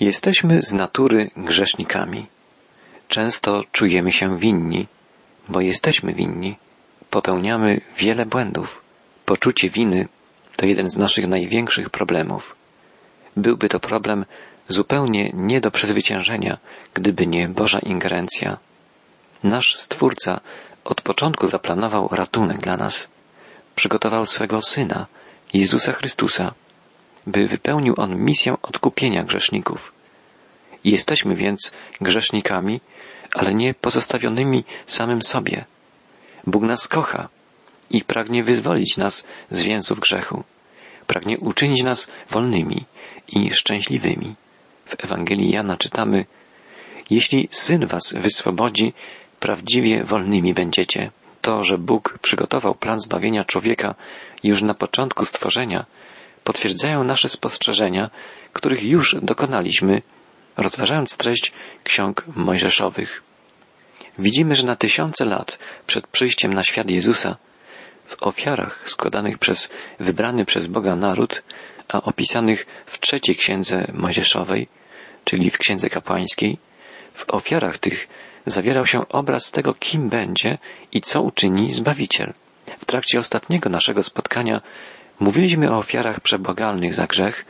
Jesteśmy z natury grzesznikami. Często czujemy się winni, bo jesteśmy winni. Popełniamy wiele błędów. Poczucie winy to jeden z naszych największych problemów. Byłby to problem zupełnie nie do przezwyciężenia, gdyby nie Boża ingerencja. Nasz Stwórca od początku zaplanował ratunek dla nas. Przygotował swego Syna, Jezusa Chrystusa, by wypełnił On misję odkupienia grzeszników. Jesteśmy więc grzesznikami, ale nie pozostawionymi samym sobie. Bóg nas kocha i pragnie wyzwolić nas z więzów grzechu. Pragnie uczynić nas wolnymi i szczęśliwymi. W Ewangelii Jana czytamy, jeśli Syn was wyswobodzi, prawdziwie wolnymi będziecie. To, że Bóg przygotował plan zbawienia człowieka już na początku stworzenia, potwierdzają nasze spostrzeżenia, których już dokonaliśmy, rozważając treść ksiąg mojżeszowych. Widzimy, że na tysiące lat przed przyjściem na świat Jezusa, w ofiarach składanych przez wybrany przez Boga naród, a opisanych w trzeciej księdze mojżeszowej, czyli w księdze kapłańskiej, w ofiarach tych zawierał się obraz tego, kim będzie i co uczyni Zbawiciel. W trakcie ostatniego naszego spotkania mówiliśmy o ofiarach przebłagalnych za grzech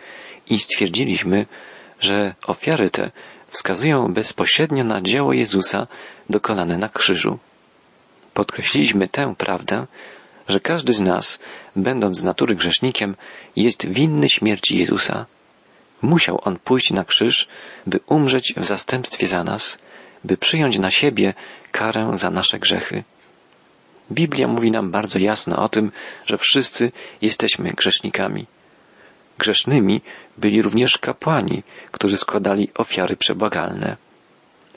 i stwierdziliśmy, że ofiary te wskazują bezpośrednio na dzieło Jezusa dokonane na krzyżu. Podkreśliliśmy tę prawdę, że każdy z nas, będąc z natury grzesznikiem, jest winny śmierci Jezusa. Musiał On pójść na krzyż, by umrzeć w zastępstwie za nas, by przyjąć na siebie karę za nasze grzechy. Biblia mówi nam bardzo jasno o tym, że wszyscy jesteśmy grzesznikami. Grzesznymi byli również kapłani, którzy składali ofiary przebłagalne.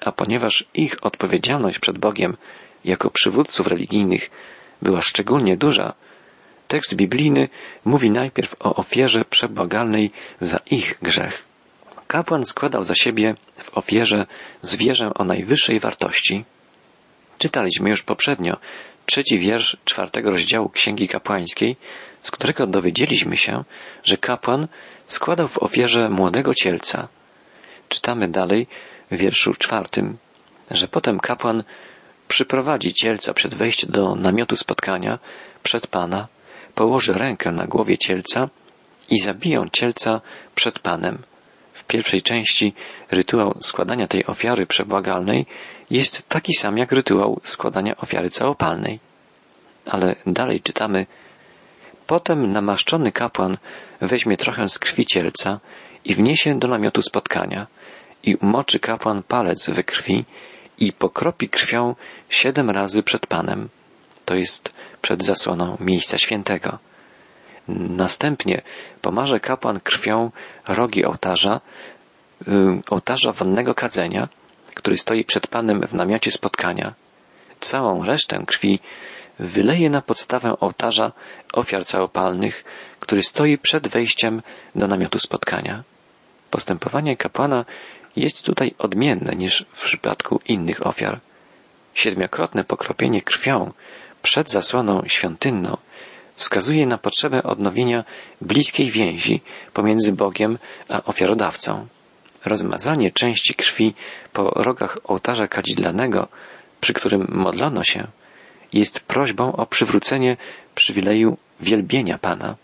A ponieważ ich odpowiedzialność przed Bogiem jako przywódców religijnych była szczególnie duża, tekst biblijny mówi najpierw o ofierze przebłagalnej za ich grzech. Kapłan składał za siebie w ofierze zwierzę o najwyższej wartości. Czytaliśmy już poprzednio trzeci wiersz czwartego rozdziału Księgi Kapłańskiej, z którego dowiedzieliśmy się, że kapłan składał w ofierze młodego cielca. Czytamy dalej w wierszu czwartym, że potem kapłan przyprowadzi cielca przed wejściem do namiotu spotkania przed Pana, położy rękę na głowie cielca i zabiją cielca przed Panem. W pierwszej części rytuał składania tej ofiary przebłagalnej jest taki sam jak rytuał składania ofiary całopalnej. Ale dalej czytamy, potem namaszczony kapłan weźmie trochę z krwi cielca i wniesie do namiotu spotkania i umoczy kapłan palec we krwi i pokropi krwią siedem razy przed Panem. To jest przed zasłoną miejsca świętego. Następnie pomarze kapłan krwią rogi ołtarza, y, ołtarza wonnego kadzenia, który stoi przed Panem w namiocie spotkania. Całą resztę krwi wyleje na podstawę ołtarza ofiar całopalnych, który stoi przed wejściem do namiotu spotkania. Postępowanie kapłana jest tutaj odmienne niż w przypadku innych ofiar. Siedmiokrotne pokropienie krwią przed zasłoną świątynną wskazuje na potrzebę odnowienia bliskiej więzi pomiędzy Bogiem a ofiarodawcą. Rozmazanie części krwi po rogach ołtarza kadzidlanego, przy którym modlono się, jest prośbą o przywrócenie przywileju wielbienia Pana.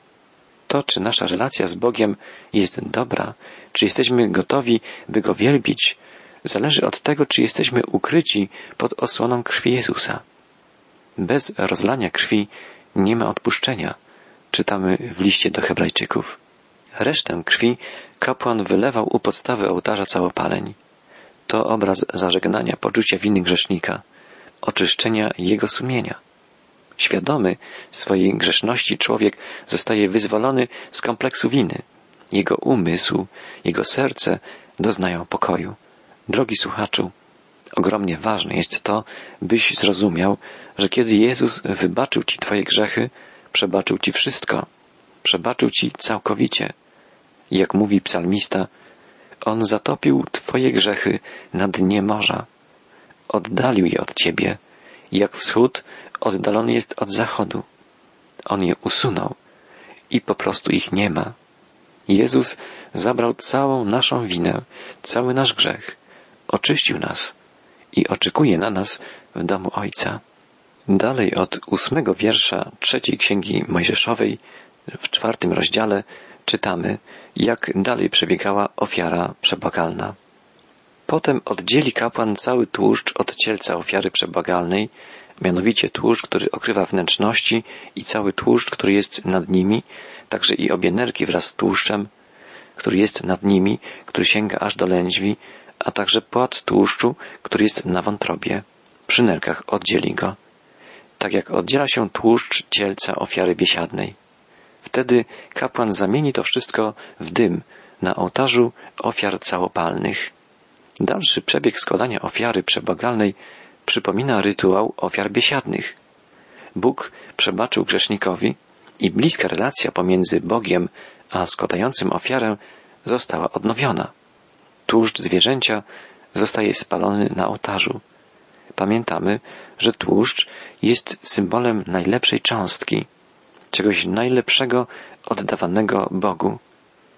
To, czy nasza relacja z Bogiem jest dobra, czy jesteśmy gotowi, by Go wielbić, zależy od tego, czy jesteśmy ukryci pod osłoną krwi Jezusa. Bez rozlania krwi nie ma odpuszczenia, czytamy w liście do Hebrajczyków. Resztę krwi kapłan wylewał u podstawy ołtarza całopaleń. To obraz zażegnania poczucia winy grzesznika, oczyszczenia jego sumienia. Świadomy swojej grzeszności człowiek zostaje wyzwolony z kompleksu winy. Jego umysł, jego serce doznają pokoju. Drogi słuchaczu, ogromnie ważne jest to, byś zrozumiał, że kiedy Jezus wybaczył Ci Twoje grzechy, przebaczył Ci wszystko. Przebaczył Ci całkowicie. Jak mówi psalmista, On zatopił Twoje grzechy na dnie morza. Oddalił je od Ciebie, jak wschód oddalony jest od zachodu. On je usunął i po prostu ich nie ma. Jezus zabrał całą naszą winę, cały nasz grzech, oczyścił nas i oczekuje na nas w domu Ojca. Dalej od ósmego wiersza trzeciej księgi Mojżeszowej w czwartym rozdziale czytamy, jak dalej przebiegała ofiara przebłagalna. Potem oddzieli kapłan cały tłuszcz od cielca ofiary przebłagalnej, mianowicie tłuszcz, który okrywa wnętrzności i cały tłuszcz, który jest nad nimi, także i obie nerki wraz z tłuszczem, który jest nad nimi, który sięga aż do lędźwi, a także płat tłuszczu, który jest na wątrobie. Przy nerkach oddzieli go. Tak jak oddziela się tłuszcz cielca ofiary biesiadnej. Wtedy kapłan zamieni to wszystko w dym na ołtarzu ofiar całopalnych. Dalszy przebieg składania ofiary przebagalnej przypomina rytuał ofiar biesiadnych. Bóg przebaczył grzesznikowi i bliska relacja pomiędzy Bogiem a składającym ofiarę została odnowiona. Tłuszcz zwierzęcia zostaje spalony na ołtarzu. Pamiętamy, że tłuszcz jest symbolem najlepszej cząstki, czegoś najlepszego oddawanego Bogu.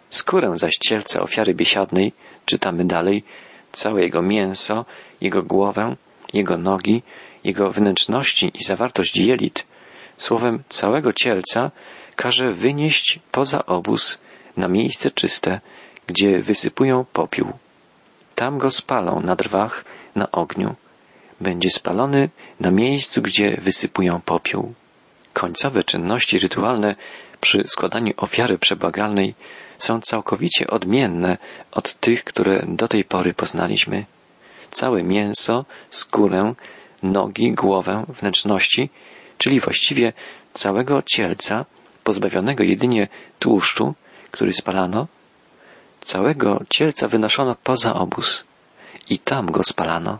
Skórę zaś cielca ofiary biesiadnej, czytamy dalej, całe jego mięso, jego głowę, jego nogi, jego wnętrzności i zawartość jelit, słowem całego cielca każe wynieść poza obóz na miejsce czyste, gdzie wysypują popiół. Tam go spalą na drwach, na ogniu. Będzie spalony na miejscu, gdzie wysypują popiół. Końcowe czynności rytualne przy składaniu ofiary przebagalnej są całkowicie odmienne od tych, które do tej pory poznaliśmy. Całe mięso, skórę, nogi, głowę, wnętrzności, czyli właściwie całego cielca, pozbawionego jedynie tłuszczu, który spalano, całego cielca wynoszono poza obóz i tam go spalano.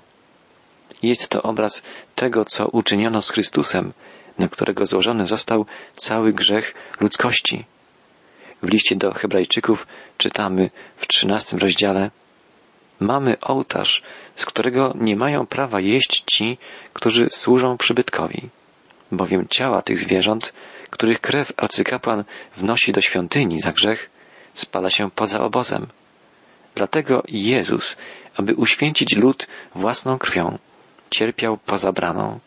Jest to obraz tego, co uczyniono z Chrystusem, na którego złożony został cały grzech ludzkości. W liście do Hebrajczyków czytamy w trzynastym rozdziale Mamy ołtarz, z którego nie mają prawa jeść ci, którzy służą przybytkowi, bowiem ciała tych zwierząt, których krew arcykapłan wnosi do świątyni za grzech, spala się poza obozem. Dlatego Jezus, aby uświęcić lud własną krwią, cierpiał poza bramą.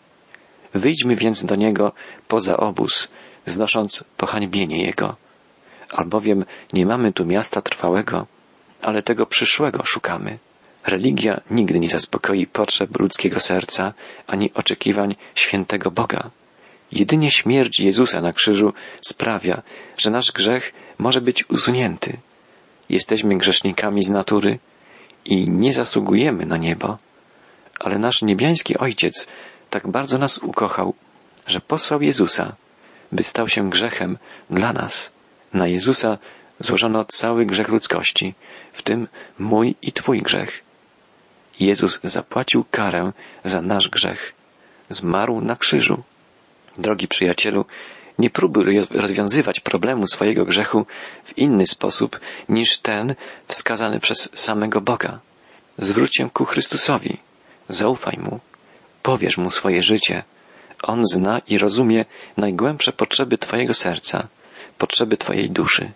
Wyjdźmy więc do Niego poza obóz, znosząc pohańbienie Jego. Albowiem nie mamy tu miasta trwałego, ale tego przyszłego szukamy. Religia nigdy nie zaspokoi potrzeb ludzkiego serca ani oczekiwań świętego Boga. Jedynie śmierć Jezusa na krzyżu sprawia, że nasz grzech może być usunięty. Jesteśmy grzesznikami z natury i nie zasługujemy na niebo, ale nasz niebiański Ojciec tak bardzo nas ukochał, że posłał Jezusa, by stał się grzechem dla nas. Na Jezusa złożono cały grzech ludzkości, w tym mój i Twój grzech. Jezus zapłacił karę za nasz grzech. Zmarł na krzyżu. Drogi przyjacielu, nie próbuj rozwiązywać problemu swojego grzechu w inny sposób niż ten wskazany przez samego Boga. Zwróć się ku Chrystusowi. Zaufaj Mu. Powierz Mu swoje życie. On zna i rozumie najgłębsze potrzeby Twojego serca, potrzeby Twojej duszy.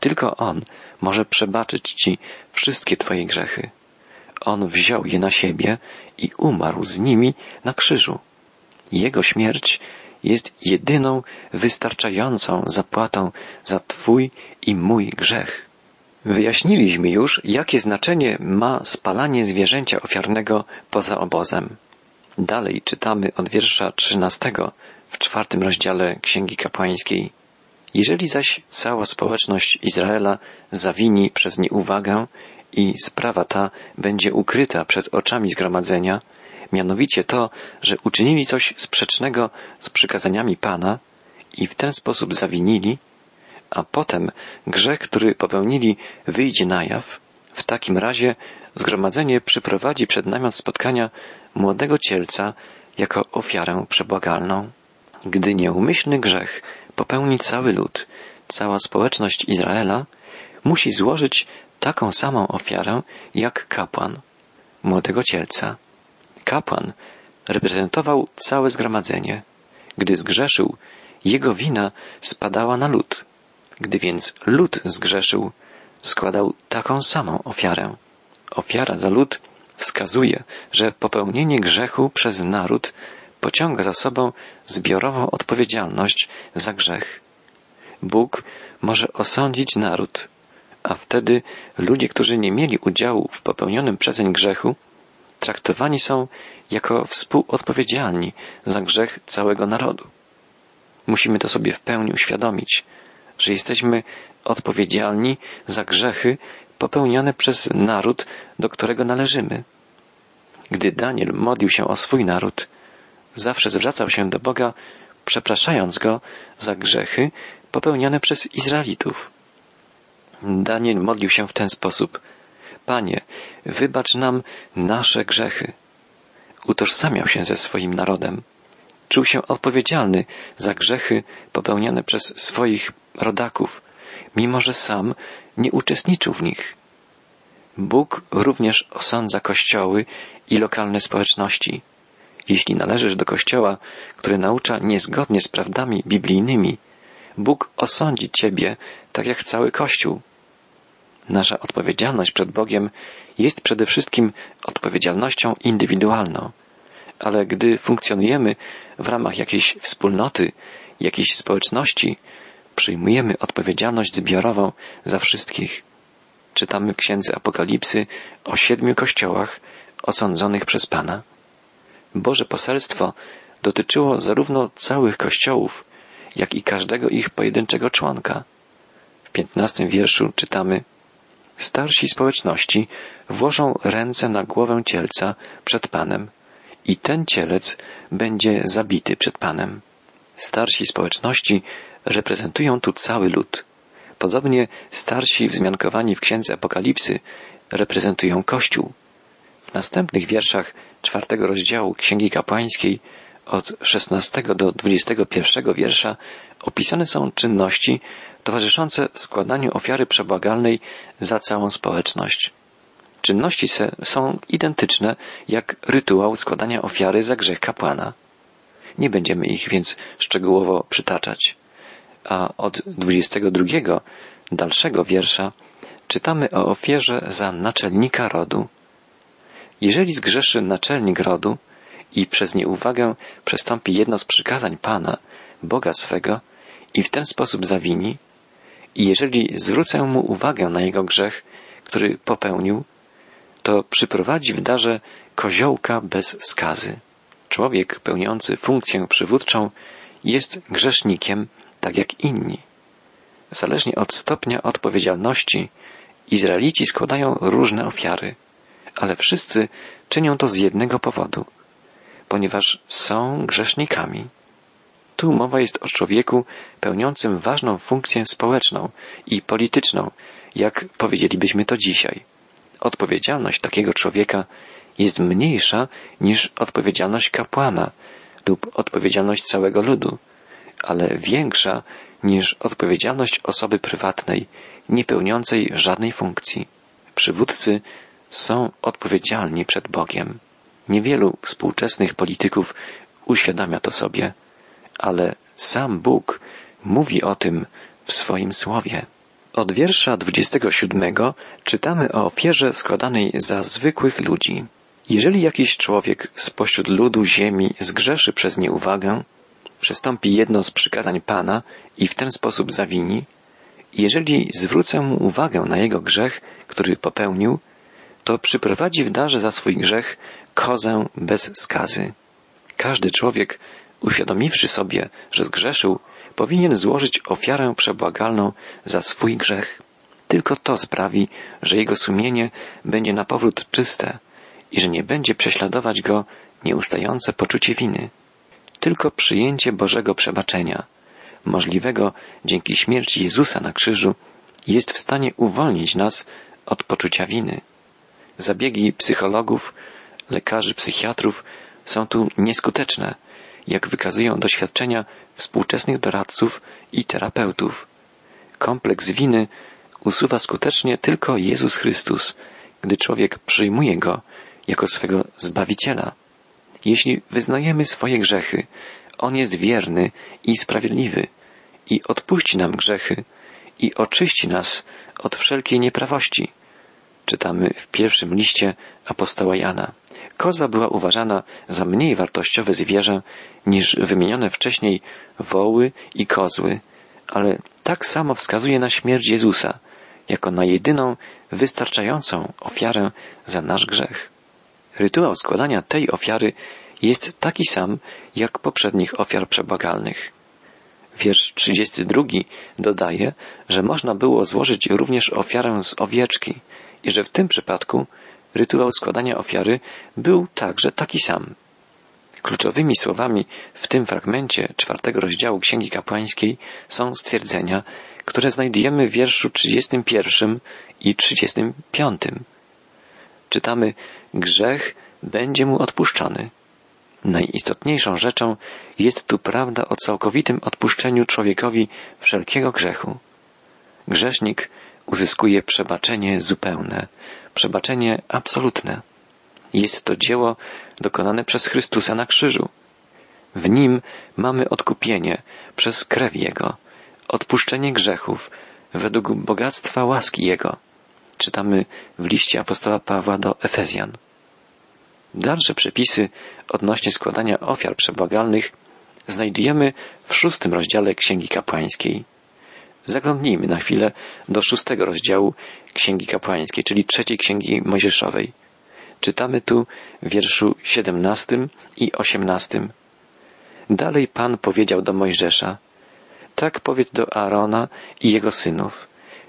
Tylko On może przebaczyć Ci wszystkie Twoje grzechy. On wziął je na siebie i umarł z nimi na krzyżu. Jego śmierć jest jedyną wystarczającą zapłatą za Twój i mój grzech. Wyjaśniliśmy już, jakie znaczenie ma spalanie zwierzęcia ofiarnego poza obozem. Dalej czytamy od wiersza trzynastego w czwartym rozdziale Księgi Kapłańskiej. Jeżeli zaś cała społeczność Izraela zawini przez nieuwagę i sprawa ta będzie ukryta przed oczami zgromadzenia, mianowicie to, że uczynili coś sprzecznego z przykazaniami Pana i w ten sposób zawinili, a potem grzech, który popełnili, wyjdzie na jaw, w takim razie zgromadzenie przyprowadzi przed namiot spotkania młodego cielca jako ofiarę przebłagalną. Gdy nieumyślny grzech popełni cały lud, cała społeczność Izraela, musi złożyć taką samą ofiarę jak kapłan, młodego cielca. Kapłan reprezentował całe zgromadzenie. Gdy zgrzeszył, jego wina spadała na lud. Gdy więc lud zgrzeszył, składał taką samą ofiarę. Ofiara za lud wskazuje, że popełnienie grzechu przez naród pociąga za sobą zbiorową odpowiedzialność za grzech. Bóg może osądzić naród, a wtedy ludzie, którzy nie mieli udziału w popełnionym przezeń grzechu, traktowani są jako współodpowiedzialni za grzech całego narodu. Musimy to sobie w pełni uświadomić, że jesteśmy odpowiedzialni za grzechy popełniane przez naród, do którego należymy. Gdy Daniel modlił się o swój naród, zawsze zwracał się do Boga, przepraszając go za grzechy popełniane przez Izraelitów. Daniel modlił się w ten sposób. Panie, wybacz nam nasze grzechy. Utożsamiał się ze swoim narodem. Czuł się odpowiedzialny za grzechy popełniane przez swoich rodaków, mimo że sam nie uczestniczył w nich. Bóg również osądza kościoły i lokalne społeczności. Jeśli należysz do kościoła, który naucza niezgodnie z prawdami biblijnymi, Bóg osądzi ciebie tak jak cały kościół. Nasza odpowiedzialność przed Bogiem jest przede wszystkim odpowiedzialnością indywidualną, ale gdy funkcjonujemy w ramach jakiejś wspólnoty, jakiejś społeczności, przyjmujemy odpowiedzialność zbiorową za wszystkich. Czytamy w Księdze Apokalipsy o siedmiu kościołach osądzonych przez Pana. Boże poselstwo dotyczyło zarówno całych kościołów, jak i każdego ich pojedynczego członka. W piętnastym wierszu czytamy Starsi społeczności włożą ręce na głowę cielca przed Panem i ten cielec będzie zabity przed Panem. Starsi społeczności reprezentują tu cały lud. Podobnie starsi wzmiankowani w Księdze Apokalipsy reprezentują Kościół. W następnych wierszach czwartego rozdziału Księgi Kapłańskiej od 16 do 21 wiersza opisane są czynności towarzyszące składaniu ofiary przebłagalnej za całą społeczność. Czynności są identyczne jak rytuał składania ofiary za grzech kapłana. Nie będziemy ich więc szczegółowo przytaczać. A od 22 dalszego wiersza czytamy o ofierze za naczelnika rodu. Jeżeli zgrzeszy naczelnik rodu i przez nieuwagę przestąpi jedno z przykazań Pana, Boga swego, i w ten sposób zawini, i jeżeli zwrócę mu uwagę na jego grzech, który popełnił, to przyprowadzi w darze koziołka bez skazy. Człowiek pełniący funkcję przywódczą jest grzesznikiem tak jak inni. Zależnie od stopnia odpowiedzialności, Izraelici składają różne ofiary, ale wszyscy czynią to z jednego powodu, ponieważ są grzesznikami. Tu mowa jest o człowieku pełniącym ważną funkcję społeczną i polityczną, jak powiedzielibyśmy to dzisiaj. Odpowiedzialność takiego człowieka jest mniejsza niż odpowiedzialność kapłana lub odpowiedzialność całego ludu, ale większa niż odpowiedzialność osoby prywatnej, niepełniącej żadnej funkcji. Przywódcy są odpowiedzialni przed Bogiem. Niewielu współczesnych polityków uświadamia to sobie ale sam Bóg mówi o tym w swoim słowie. Od wiersza 27 czytamy o ofierze składanej za zwykłych ludzi. Jeżeli jakiś człowiek spośród ludu ziemi zgrzeszy przez nieuwagę, przestąpi jedno z przykazań Pana i w ten sposób zawini, jeżeli zwrócę mu uwagę na jego grzech, który popełnił, to przyprowadzi w darze za swój grzech kozę bez skazy. Każdy człowiek uświadomiwszy sobie, że zgrzeszył, powinien złożyć ofiarę przebłagalną za swój grzech. Tylko to sprawi, że jego sumienie będzie na powrót czyste i że nie będzie prześladować go nieustające poczucie winy. Tylko przyjęcie Bożego przebaczenia, możliwego dzięki śmierci Jezusa na krzyżu, jest w stanie uwolnić nas od poczucia winy. Zabiegi psychologów, lekarzy, psychiatrów są tu nieskuteczne, jak wykazują doświadczenia współczesnych doradców i terapeutów. Kompleks winy usuwa skutecznie tylko Jezus Chrystus, gdy człowiek przyjmuje Go jako swego Zbawiciela. Jeśli wyznajemy swoje grzechy, On jest wierny i sprawiedliwy i odpuści nam grzechy i oczyści nas od wszelkiej nieprawości. Czytamy w pierwszym liście apostoła Jana. Koza była uważana za mniej wartościowe zwierzę niż wymienione wcześniej woły i kozły, ale tak samo wskazuje na śmierć Jezusa, jako na jedyną wystarczającą ofiarę za nasz grzech. Rytuał składania tej ofiary jest taki sam jak poprzednich ofiar przebagalnych. Wiersz 32 dodaje, że można było złożyć również ofiarę z owieczki i że w tym przypadku rytuał składania ofiary był także taki sam. Kluczowymi słowami w tym fragmencie czwartego rozdziału Księgi Kapłańskiej są stwierdzenia, które znajdujemy w wierszu 31 i 35. Czytamy, grzech będzie mu odpuszczony. Najistotniejszą rzeczą jest tu prawda o całkowitym odpuszczeniu człowiekowi wszelkiego grzechu. Grzesznik uzyskuje przebaczenie zupełne, przebaczenie absolutne. Jest to dzieło dokonane przez Chrystusa na krzyżu. W nim mamy odkupienie przez krew Jego, odpuszczenie grzechów według bogactwa łaski Jego. Czytamy w liście apostoła Pawła do Efezjan. Dalsze przepisy odnośnie składania ofiar przebłagalnych znajdujemy w szóstym rozdziale Księgi Kapłańskiej. Zaglądnijmy na chwilę do szóstego rozdziału Księgi Kapłańskiej, czyli trzeciej Księgi Mojżeszowej. Czytamy tu w wierszu siedemnastym i osiemnastym. Dalej Pan powiedział do Mojżesza, tak powiedz do Aarona i jego synów.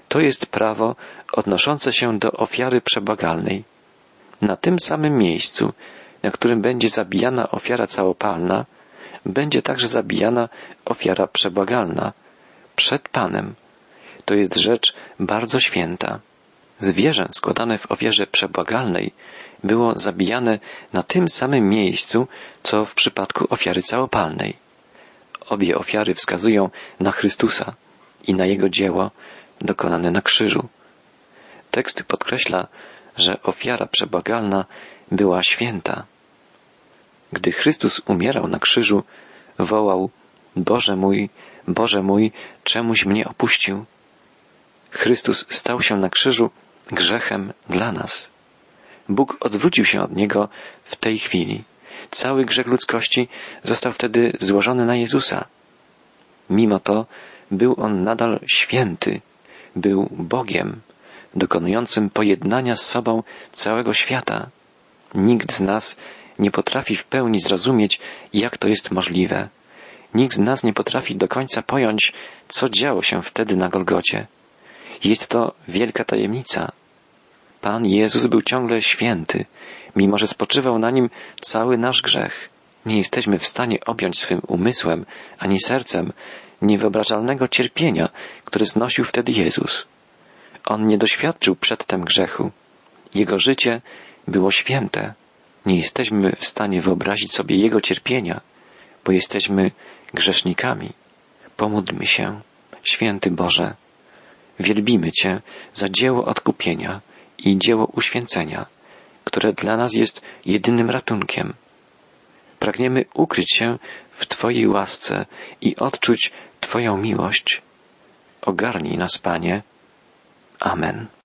To jest prawo odnoszące się do ofiary przebagalnej. Na tym samym miejscu, na którym będzie zabijana ofiara całopalna, będzie także zabijana ofiara przebagalna przed Panem. To jest rzecz bardzo święta. Zwierzę składane w ofierze przebłagalnej było zabijane na tym samym miejscu, co w przypadku ofiary całopalnej. Obie ofiary wskazują na Chrystusa i na Jego dzieło dokonane na krzyżu. Tekst podkreśla, że ofiara przebłagalna była święta. Gdy Chrystus umierał na krzyżu, wołał Boże mój, Boże mój, czemuś mnie opuścił? Chrystus stał się na krzyżu grzechem dla nas. Bóg odwrócił się od niego w tej chwili. Cały grzech ludzkości został wtedy złożony na Jezusa. Mimo to był on nadal święty, był Bogiem, dokonującym pojednania z sobą całego świata. Nikt z nas nie potrafi w pełni zrozumieć, jak to jest możliwe. Nikt z nas nie potrafi do końca pojąć, co działo się wtedy na Golgocie. Jest to wielka tajemnica. Pan Jezus był ciągle święty, mimo że spoczywał na nim cały nasz grzech. Nie jesteśmy w stanie objąć swym umysłem ani sercem niewyobrażalnego cierpienia, które znosił wtedy Jezus. On nie doświadczył przedtem grzechu. Jego życie było święte. Nie jesteśmy w stanie wyobrazić sobie Jego cierpienia, bo jesteśmy grzesznikami. Pomódlmy się, święty Boże. Wielbimy Cię za dzieło odkupienia i dzieło uświęcenia, które dla nas jest jedynym ratunkiem. Pragniemy ukryć się w Twojej łasce i odczuć Twoją miłość. Ogarnij nas, Panie. Amen.